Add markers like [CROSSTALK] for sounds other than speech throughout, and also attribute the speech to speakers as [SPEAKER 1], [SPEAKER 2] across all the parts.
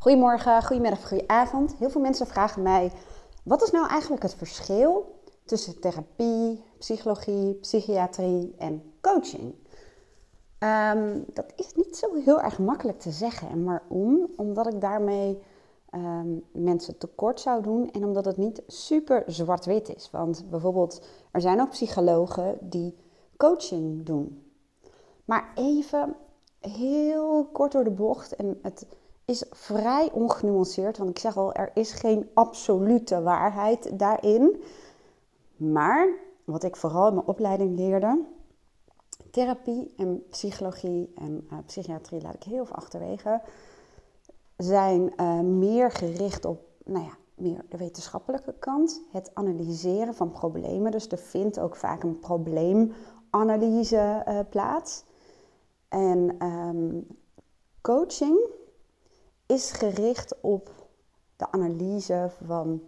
[SPEAKER 1] Goedemorgen, goedemiddag, goedenavond. Heel veel mensen vragen mij: wat is nou eigenlijk het verschil tussen therapie, psychologie, psychiatrie en coaching? Ehm, dat is niet zo heel erg makkelijk te zeggen. En waarom? Omdat ik daarmee um, mensen tekort zou doen en omdat het niet super zwart-wit is. Want bijvoorbeeld, er zijn ook psychologen die coaching doen. Maar even heel kort door de bocht en het is vrij ongenuanceerd, want ik zeg al, er is geen absolute waarheid daarin. Maar wat ik vooral in mijn opleiding leerde, therapie en psychologie en uh, psychiatrie laat ik heel veel achterwege, zijn uh, meer gericht op, nou ja, meer de wetenschappelijke kant, het analyseren van problemen. Dus er vindt ook vaak een probleemanalyse uh, plaats. En um, coaching is gericht op de analyse van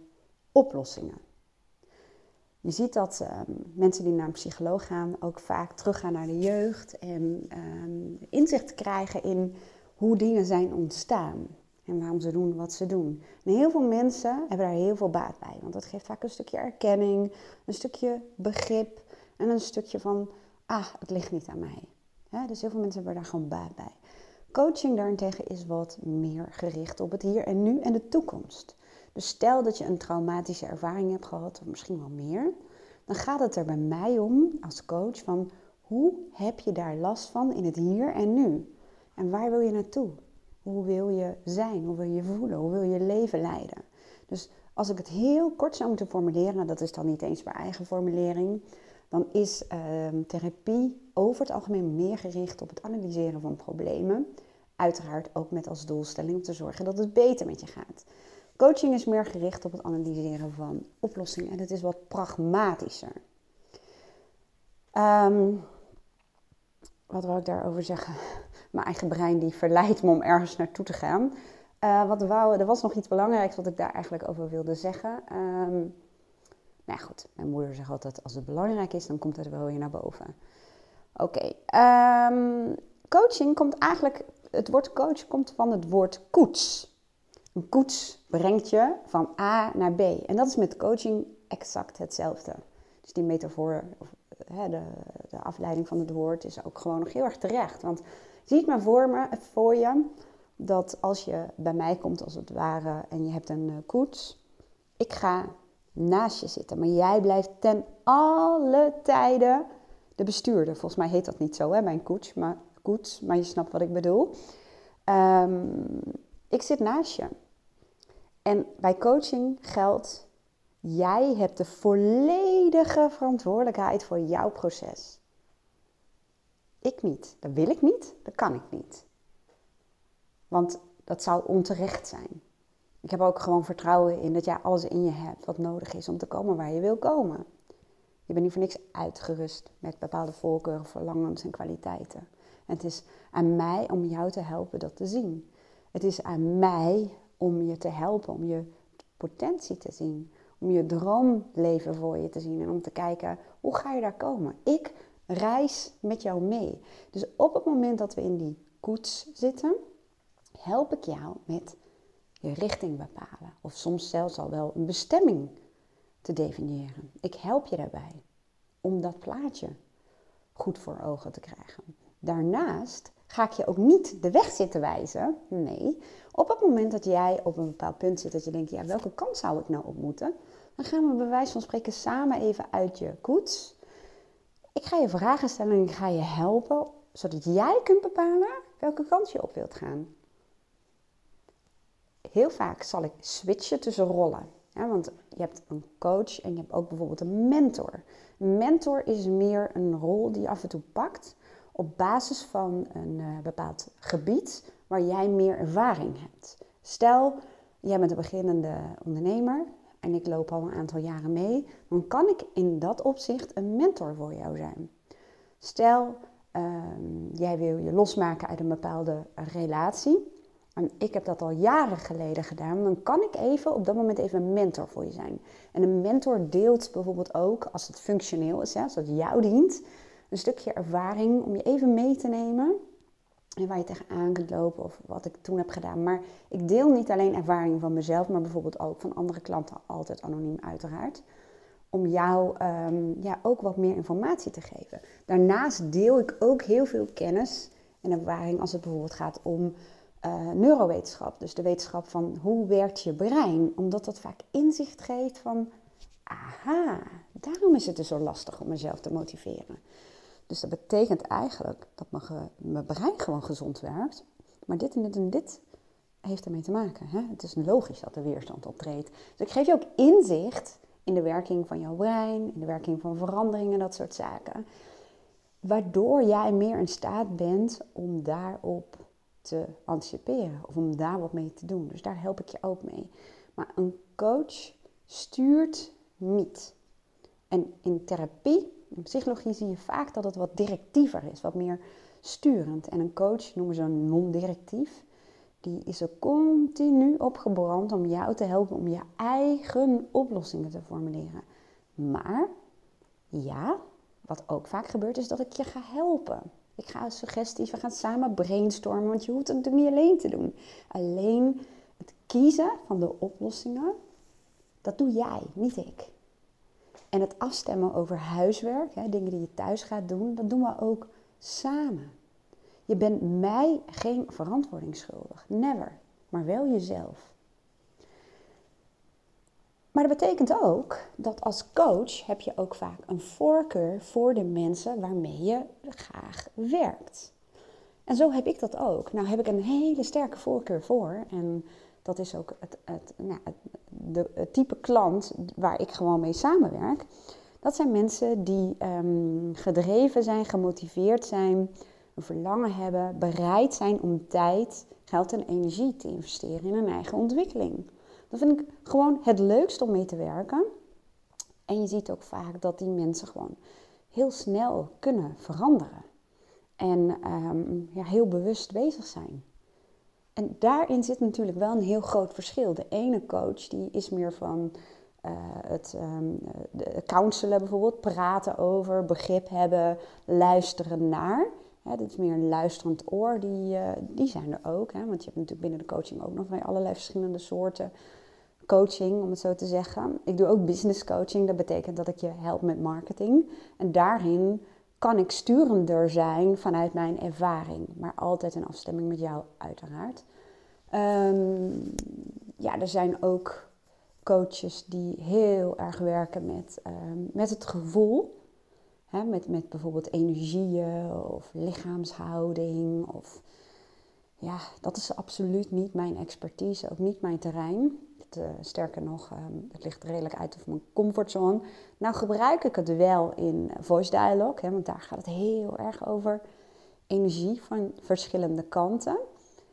[SPEAKER 1] oplossingen. Je ziet dat um, mensen die naar een psycholoog gaan ook vaak teruggaan naar de jeugd en um, inzicht krijgen in hoe dingen zijn ontstaan en waarom ze doen wat ze doen. En heel veel mensen hebben daar heel veel baat bij, want dat geeft vaak een stukje erkenning, een stukje begrip en een stukje van, ah, het ligt niet aan mij. dus heel veel mensen hebben daar gewoon baat bij. Coaching daarentegen is wat meer gericht op het hier en nu en de toekomst. Dus stel dat je een traumatische ervaring hebt gehad, of misschien wel meer, dan gaat het er bij mij om als coach van hoe heb je daar last van in het hier en nu? En waar wil je naartoe? Hoe wil je zijn? Hoe wil je voelen? Hoe wil je leven leiden? Dus als ik het heel kort zou moeten formuleren, dat is dan niet eens mijn eigen formulering, dan is uh, therapie over het algemeen meer gericht op het analyseren van problemen. Uiteraard ook met als doelstelling om te zorgen dat het beter met je gaat. Coaching is meer gericht op het analyseren van oplossingen en het is wat pragmatischer. Um, wat wil ik daarover zeggen? [LAUGHS] Mijn eigen brein die verleidt me om ergens naartoe te gaan. Uh, wat wou, er was nog iets belangrijks wat ik daar eigenlijk over wilde zeggen. Um, nou goed, mijn moeder zegt altijd: als het belangrijk is, dan komt het wel weer naar boven. Oké, um, coaching komt eigenlijk, het woord coach komt van het woord koets. Een koets brengt je van A naar B. En dat is met coaching exact hetzelfde. Dus die metafoor, of, hè, de, de, afleiding van het woord, is ook gewoon nog heel erg terecht. Want zie het maar voor, me, voor je dat als je bij mij komt als het ware en je hebt een uh, koets, ik ga naast je zitten, maar jij blijft ten alle tijden de bestuurder. Volgens mij heet dat niet zo, hè, mijn koets, maar, koets, maar je snapt wat ik bedoel. Um, ik zit naast je. En bij coaching geldt, jij hebt de volledige verantwoordelijkheid voor jouw proces. Ik niet. Dat wil ik niet, dat kan ik niet. Want dat zou onterecht zijn. Ik heb ook gewoon vertrouwen in dat jij alles in je hebt wat nodig is om te komen waar je wil komen. Je bent niet voor niks uitgerust met bepaalde voorkeuren, verlangens en kwaliteiten. En het is aan mij om jou te helpen dat te zien. Het is aan mij om je te helpen, om je potentie te zien, om je droomleven voor je te zien en om te kijken hoe ga je daar komen. Ik reis met jou mee. Dus op het moment dat we in die koets zitten, help ik jou met je richting bepalen. Of soms zelfs al wel een bestemming te definiëren. Ik help je daarbij om dat plaatje goed voor ogen te krijgen. Daarnaast ga ik je ook niet de weg zitten wijzen. Nee, op het moment dat jij op een bepaald punt zit dat je denkt, ja, welke kant zou ik nou op moeten? Dan gaan we bij wijze van spreken samen even uit je koets. Ik ga je vragen stellen en ik ga je helpen, zodat jij kunt bepalen welke kant je op wilt gaan. Heel vaak zal ik switchen tussen rollen. Want je hebt een coach en je hebt ook bijvoorbeeld een mentor. Een mentor is meer een rol die je af en toe pakt op basis van een uh, bepaald gebied waar jij meer ervaring hebt. Stel, jij bent een beginnende ondernemer en ik loop al een aantal jaren mee, dan kan ik in dat opzicht een mentor voor jou zijn. Stel, uh, jij wil je losmaken uit een bepaalde relatie. En ik heb dat al jaren geleden gedaan. Dan kan ik even op dat moment even een mentor voor je zijn. En een mentor deelt bijvoorbeeld ook, als het functioneel is, hè, als het jou dient, een stukje ervaring om je even mee te nemen en waar je tegenaan kunt lopen of wat ik toen heb gedaan. Maar ik deel niet alleen ervaringen van mezelf, maar bijvoorbeeld ook van andere klanten, altijd anoniem uiteraard. Om jou um, ja, ook wat meer informatie te geven. Daarnaast deel ik ook heel veel kennis en ervaring als het bijvoorbeeld gaat om uh, neurowetenschap. Dus de wetenschap van hoe werkt je brein. Omdat dat vaak inzicht geeft van, aha, daarom is het dus zo lastig om mezelf te motiveren. Dus dat betekent eigenlijk dat mijn, mijn brein gewoon gezond werkt. Maar dit en dit en dit heeft ermee te maken. Hè? Het is logisch dat er weerstand optreedt. Dus ik geef je ook inzicht in de werking van jouw brein, in de werking van veranderingen, dat soort zaken. Waardoor jij meer in staat bent om daarop te anticiperen of om daar wat mee te doen. Dus daar help ik je ook mee. Maar een coach stuurt niet. En in therapie in psychologie zie je vaak dat het wat directiever is, wat meer sturend. En een coach noemen ze non-directief. Die is er continu opgebrand om jou te helpen om je eigen oplossingen te formuleren. Maar ja, wat ook vaak gebeurt, is dat ik je ga helpen. Ik ga suggesties, we gaan samen brainstormen, want je hoeft het natuurlijk niet alleen te doen. Alleen het kiezen van de oplossingen, dat doe jij, niet ik. En het afstemmen over huiswerk, hè, dingen die je thuis gaat doen, dat doen we ook samen. Je bent mij geen verantwoording schuldig. Never. Maar wel jezelf. Maar dat betekent ook dat als coach heb je ook vaak een voorkeur voor de mensen waarmee je graag werkt. En zo heb ik dat ook. Nou heb ik een hele sterke voorkeur voor. En dat is ook het, het, nou, het, type klant waar ik gewoon mee samenwerk. Dat zijn mensen die um, gedreven zijn, gemotiveerd zijn, een verlangen hebben, bereid zijn om tijd, geld en energie te investeren in hun eigen ontwikkeling. Dat vind ik gewoon het leukst om mee te werken. En je ziet ook vaak dat die mensen gewoon heel snel kunnen veranderen. En um, ja, heel bewust bezig zijn. En daarin zit natuurlijk wel een heel groot verschil. De ene coach die is meer van uh, het um, de counselen bijvoorbeeld, praten over, begrip hebben, luisteren naar. Hè, dit is meer een luisterend oor, die, uh, die zijn er ook. Hè, want je hebt natuurlijk binnen de coaching ook nog allerlei verschillende soorten coaching, om het zo te zeggen. Ik doe ook business coaching, dat betekent dat ik je help met marketing. En daarin kan ik sturender zijn vanuit mijn ervaring, maar altijd in afstemming met jou uiteraard. Um, ja, er zijn ook coaches die heel erg werken met, um, met het gevoel. Met, met bijvoorbeeld energieën of lichaamshouding. Of, ja, dat is absoluut niet mijn expertise, ook niet mijn terrein. Het, uh, sterker nog, um, het ligt redelijk uit of mijn comfortzone. Nou gebruik ik het wel in voice dialogue, hè, want daar gaat het heel erg over energie van verschillende kanten.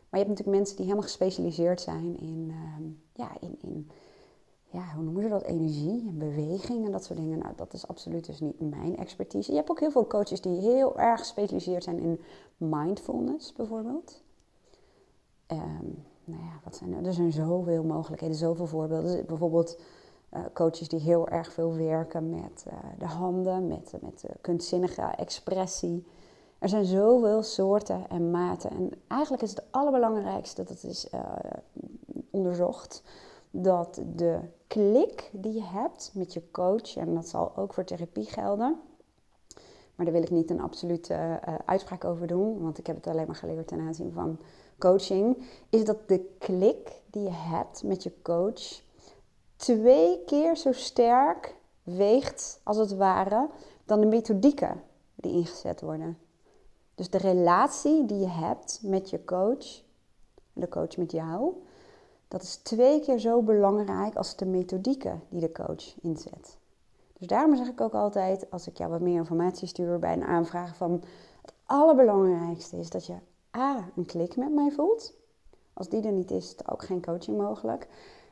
[SPEAKER 1] Maar je hebt natuurlijk mensen die helemaal gespecialiseerd zijn in, uh, ja, in, in ja, hoe noemen ze dat? Energie en beweging en dat soort dingen. Nou, dat is absoluut dus niet mijn expertise. Je hebt ook heel veel coaches die heel erg gespecialiseerd zijn in mindfulness bijvoorbeeld. Um, nou ja, wat zijn er? Er zijn zoveel mogelijkheden, zoveel voorbeelden. Bijvoorbeeld uh, coaches die heel erg veel werken met uh, de handen, met, met kunstzinnige expressie. Er zijn zoveel soorten en maten. En eigenlijk is het allerbelangrijkste, dat is onderzocht, dat de klik die je hebt met je coach, en dat zal ook voor therapie gelden, maar daar wil ik niet een absolute uitspraak over doen, want ik heb het alleen maar geleerd ten aanzien van coaching, is dat de klik die je hebt met je coach twee keer zo sterk weegt, als het ware, dan de methodieken die ingezet worden. Dus de relatie die je hebt met je coach, de coach met jou, dat is twee keer zo belangrijk als de methodieken die de coach inzet. Dus daarom zeg ik ook altijd, als ik jou wat meer informatie stuur bij een aanvraag van het allerbelangrijkste is dat je A, een klik met mij voelt. Als die er niet is, is er ook geen coaching mogelijk.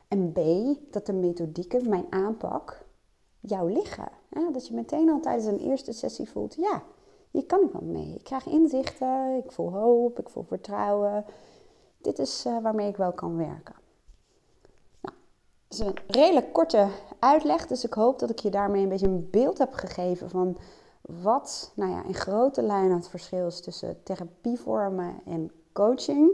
[SPEAKER 1] En B, dat de methodieken, mijn aanpak, jou liggen. Dat je meteen al tijdens een eerste sessie voelt, ja, hier kan ik wat mee. Ik krijg inzichten, ik voel hoop, ik voel vertrouwen. Dit is uh, waarmee ik wel kan werken. Nou, dat is een redelijk korte uitleg, dus ik hoop dat ik je daarmee een beetje een beeld heb gegeven van wat nou ja, in grote lijnen het verschil is tussen therapievormen en coaching.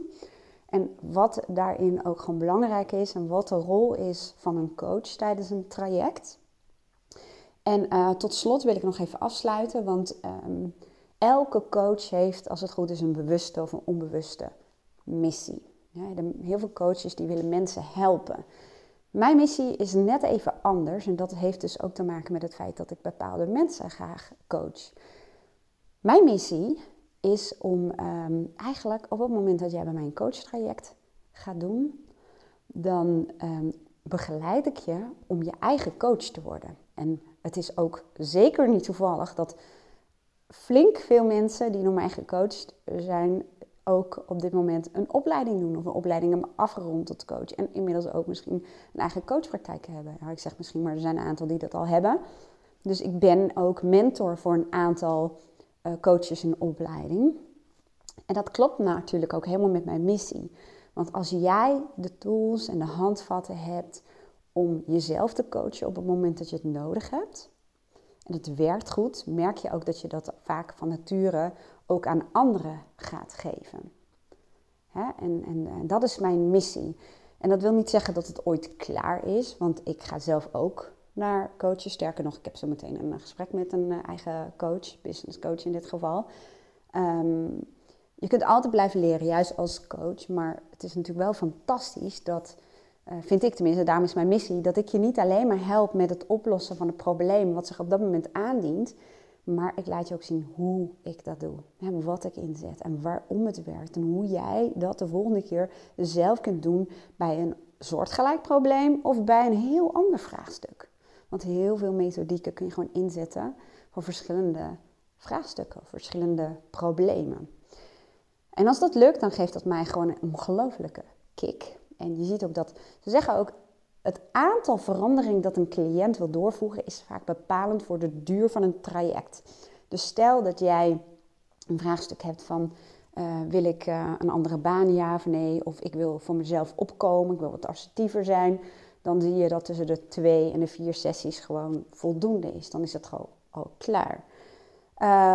[SPEAKER 1] En wat daarin ook gewoon belangrijk is en wat de rol is van een coach tijdens een traject. En uh, tot slot wil ik nog even afsluiten, want um, elke coach heeft, als het goed is, een bewuste of een onbewuste missie. Ja, heel veel coaches die willen mensen helpen. Mijn missie is net even anders en dat heeft dus ook te maken met het feit dat ik bepaalde mensen graag coach. Mijn missie is om um, eigenlijk op het moment dat jij bij mij een coachtraject gaat doen, dan um, begeleid ik je om je eigen coach te worden. En het is ook zeker niet toevallig dat flink veel mensen die door mij gecoacht zijn, ook op dit moment een opleiding doen of een opleiding hebben afgerond tot coach. En inmiddels ook misschien een eigen coachpraktijk hebben. Ik zeg misschien, maar er zijn een aantal die dat al hebben. Dus ik ben ook mentor voor een aantal uh, coaches in opleiding. En dat klopt natuurlijk ook helemaal met mijn missie. Want als jij de tools en de handvatten hebt om jezelf te coachen op het moment dat je het nodig hebt, en het werkt goed, merk je ook dat je dat vaak van nature ook aan anderen gaat geven. Hè? En, en, dat is mijn missie. En dat wil niet zeggen dat het ooit klaar is, want ik ga zelf ook naar coaches. Sterker nog, ik heb zo meteen een gesprek met een eh, eigen coach, business coach in dit geval. Ehm, je kunt altijd blijven leren, juist als coach. Maar het is natuurlijk wel fantastisch dat uh, vind ik tenminste, daarom is mijn missie, dat ik je niet alleen maar help met het oplossen van het probleem wat zich op dat moment aandient, maar ik laat je ook zien hoe ik dat doe, en wat ik inzet en waarom het werkt en hoe jij dat de volgende keer zelf kunt doen bij een soortgelijk probleem of bij een heel ander vraagstuk. Want heel veel methodieken kun je gewoon inzetten voor verschillende vraagstukken verschillende problemen. En als dat lukt, dan geeft dat mij gewoon een ongelofelijke kick. En je ziet ook dat, ze zeggen ook, het aantal veranderingen dat een cliënt wil doorvoeren is vaak bepalend voor de duur van een traject. Dus stel dat jij een vraagstuk hebt van, uh, wil ik uh, een andere baan, ja of nee? Of ik wil voor mezelf opkomen, ik wil wat assertiever zijn. Dan zie je dat tussen de twee en de vier sessies gewoon voldoende is. Dan is het gewoon al klaar.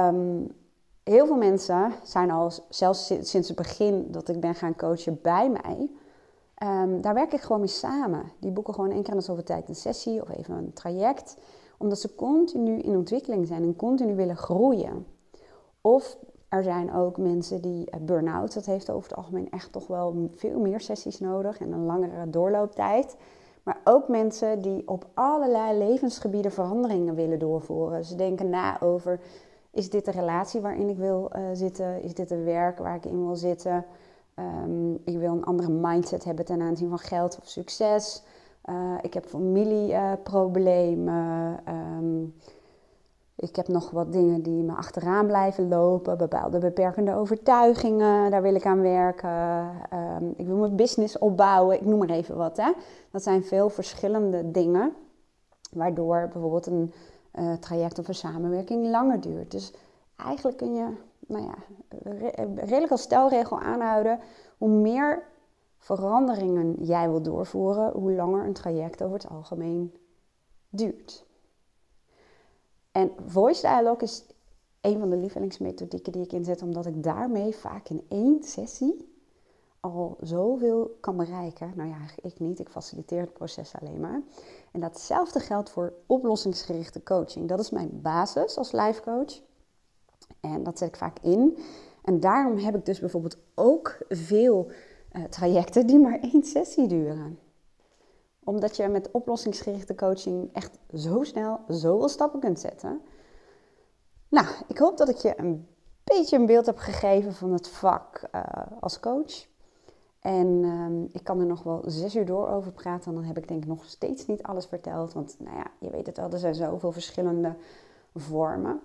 [SPEAKER 1] Um, heel veel mensen zijn al, zelfs sinds het begin dat ik ben gaan coachen bij mij, Um, daar werk ik gewoon mee samen. Die boeken gewoon één keer in de zoveel tijd een sessie of even een traject. Omdat ze continu in ontwikkeling zijn en continu willen groeien. Of er zijn ook mensen die uh, burn-out, dat heeft over het algemeen echt toch wel veel meer sessies nodig en een langere doorlooptijd. Maar ook mensen die op allerlei levensgebieden veranderingen willen doorvoeren. Ze denken na over, is dit de relatie waarin ik wil uh, zitten? Is dit een werk waar ik in wil zitten? Um, ik wil een andere mindset hebben ten aanzien van geld of succes. Uh, ik heb familieproblemen. Uh, um, ik heb nog wat dingen die me achteraan blijven lopen. Bepaalde beperkende overtuigingen, daar wil ik aan werken. Um, ik wil mijn business opbouwen, ik noem maar even wat. Hè. Dat zijn veel verschillende dingen. Waardoor bijvoorbeeld een uh, traject of een samenwerking langer duurt. Dus eigenlijk kun je nou ja, redelijk als stelregel aanhouden. Hoe meer veranderingen jij wil doorvoeren, hoe langer een traject over het algemeen duurt. En voice dialogue is een van de lievelingsmethodieken die ik inzet, omdat ik daarmee vaak in één sessie al zoveel kan bereiken. Nou ja, ik niet, ik faciliteer het proces alleen maar. En datzelfde geldt voor oplossingsgerichte coaching. Dat is mijn basis als life coach. En dat zet ik vaak in. En daarom heb ik dus bijvoorbeeld ook veel uh, trajecten die maar één sessie duren. Omdat je met oplossingsgerichte coaching echt zo snel zoveel stappen kunt zetten. Nou, ik hoop dat ik je een beetje een beeld heb gegeven van het vak uh, als coach. En um, ik kan er nog wel zes uur door over praten. En dan heb ik denk ik nog steeds niet alles verteld. Want nou ja, je weet het wel, er zijn zoveel verschillende vormen.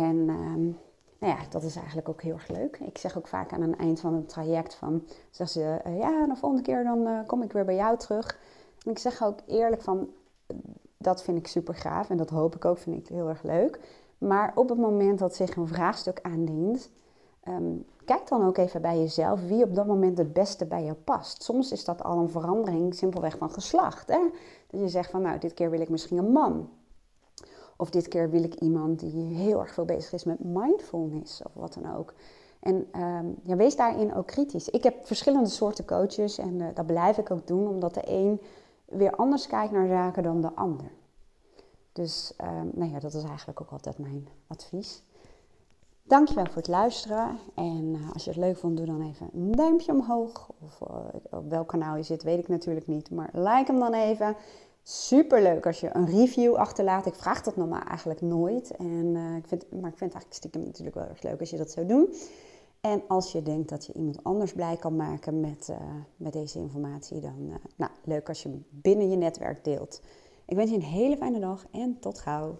[SPEAKER 1] En um, nou ja, dat is eigenlijk ook heel erg leuk. Ik zeg ook vaak aan het eind van het traject van, zeg ze, uh, ja, de volgende keer dan uh, kom ik weer bij jou terug. En ik zeg ook eerlijk van, dat vind ik super gaaf en dat hoop ik ook, vind ik heel erg leuk. Maar op het moment dat zich een vraagstuk aandient, um, kijk dan ook even bij jezelf wie op dat moment het beste bij je past. Soms is dat al een verandering simpelweg van geslacht. Hè? Dat je zegt van, nou, dit keer wil ik misschien een man. Of dit keer wil ik iemand die heel erg veel bezig is met mindfulness of wat dan ook. En ehm, ja, wees daarin ook kritisch. Ik heb verschillende soorten coaches en uh, dat blijf ik ook doen, omdat de een weer anders kijkt naar zaken dan de ander. Dus um, nou ja, dat is eigenlijk ook altijd mijn advies. Dankjewel voor het luisteren. En uh, als je het leuk vond, doe dan even een duimpje omhoog. Of uh, op welk kanaal je zit, weet ik natuurlijk niet. Maar like hem dan even. Super leuk als je een review achterlaat. Ik vraag dat normaal eigenlijk nooit. En, uh, ik vind, maar ik vind het eigenlijk stiekem natuurlijk wel erg leuk als je dat zou doen. En als je denkt dat je iemand anders blij kan maken met, met deze informatie, dan nou, leuk als je binnen je netwerk deelt. Ik wens je een hele fijne dag en tot gauw.